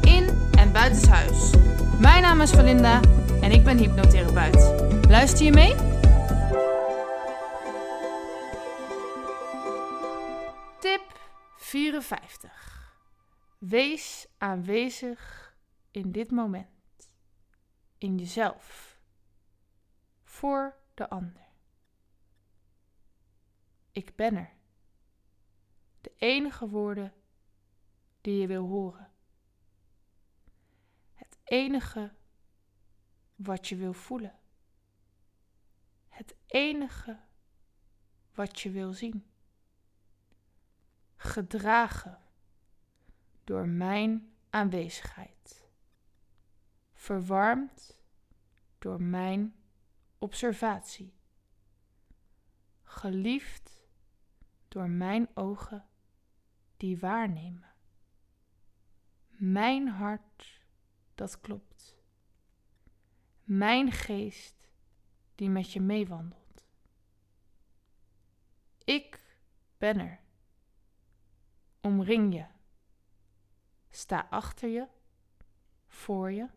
in en buitenshuis. Mijn naam is Valinda en ik ben hypnotherapeut. Luister je mee? Tip 54. Wees aanwezig in dit moment. In jezelf. Voor de ander. Ik ben er. De enige woorden die je wil horen. Enige wat je wil voelen. Het enige wat je wil zien. Gedragen door mijn aanwezigheid. Verwarmd door mijn observatie. Geliefd door mijn ogen die waarnemen. Mijn hart dat klopt. Mijn geest die met je meewandelt. Ik ben er. Omring je. Sta achter je, voor je,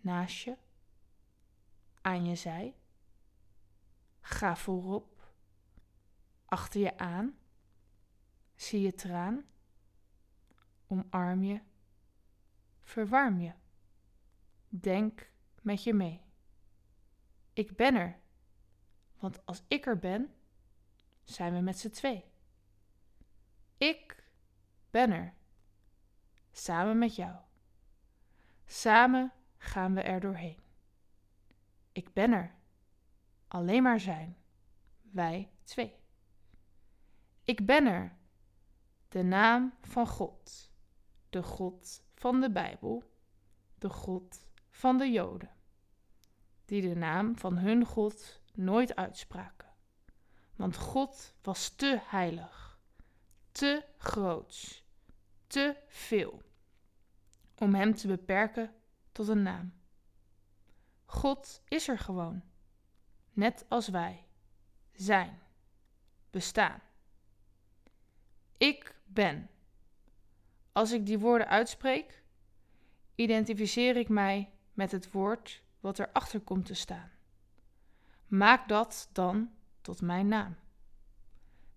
naast je, aan je zij. Ga voorop, achter je aan. Zie je traan. Omarm je. Verwarm je. Denk met je mee. Ik ben er. Want als ik er ben, zijn we met z'n twee. Ik ben er. Samen met jou. Samen gaan we er doorheen. Ik ben er. Alleen maar zijn. Wij twee. Ik ben er. De naam van God. De God van de Bijbel. De God van de Joden. Die de naam van hun God nooit uitspraken. Want God was te heilig. Te groots. Te veel. Om hem te beperken tot een naam. God is er gewoon. Net als wij. Zijn. Bestaan. Ik ben. Als ik die woorden uitspreek, identificeer ik mij met het woord wat erachter komt te staan. Maak dat dan tot mijn naam.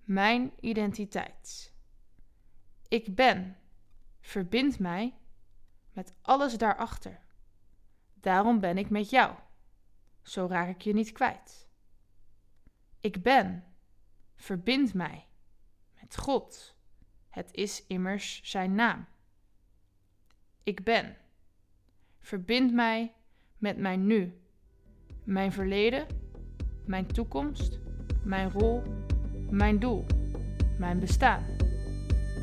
Mijn identiteit. Ik ben verbindt mij met alles daarachter. Daarom ben ik met jou. Zo raak ik je niet kwijt. Ik ben verbindt mij met God. Het is immers zijn naam. Ik ben. Verbind mij met mijn nu, mijn verleden, mijn toekomst, mijn rol, mijn doel, mijn bestaan,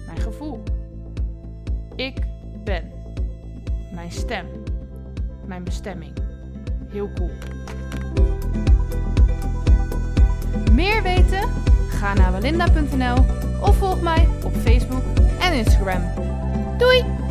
mijn gevoel. Ik ben. Mijn stem, mijn bestemming. Heel cool. Meer weten? Ga naar walinda.nl of volg mij op Doei!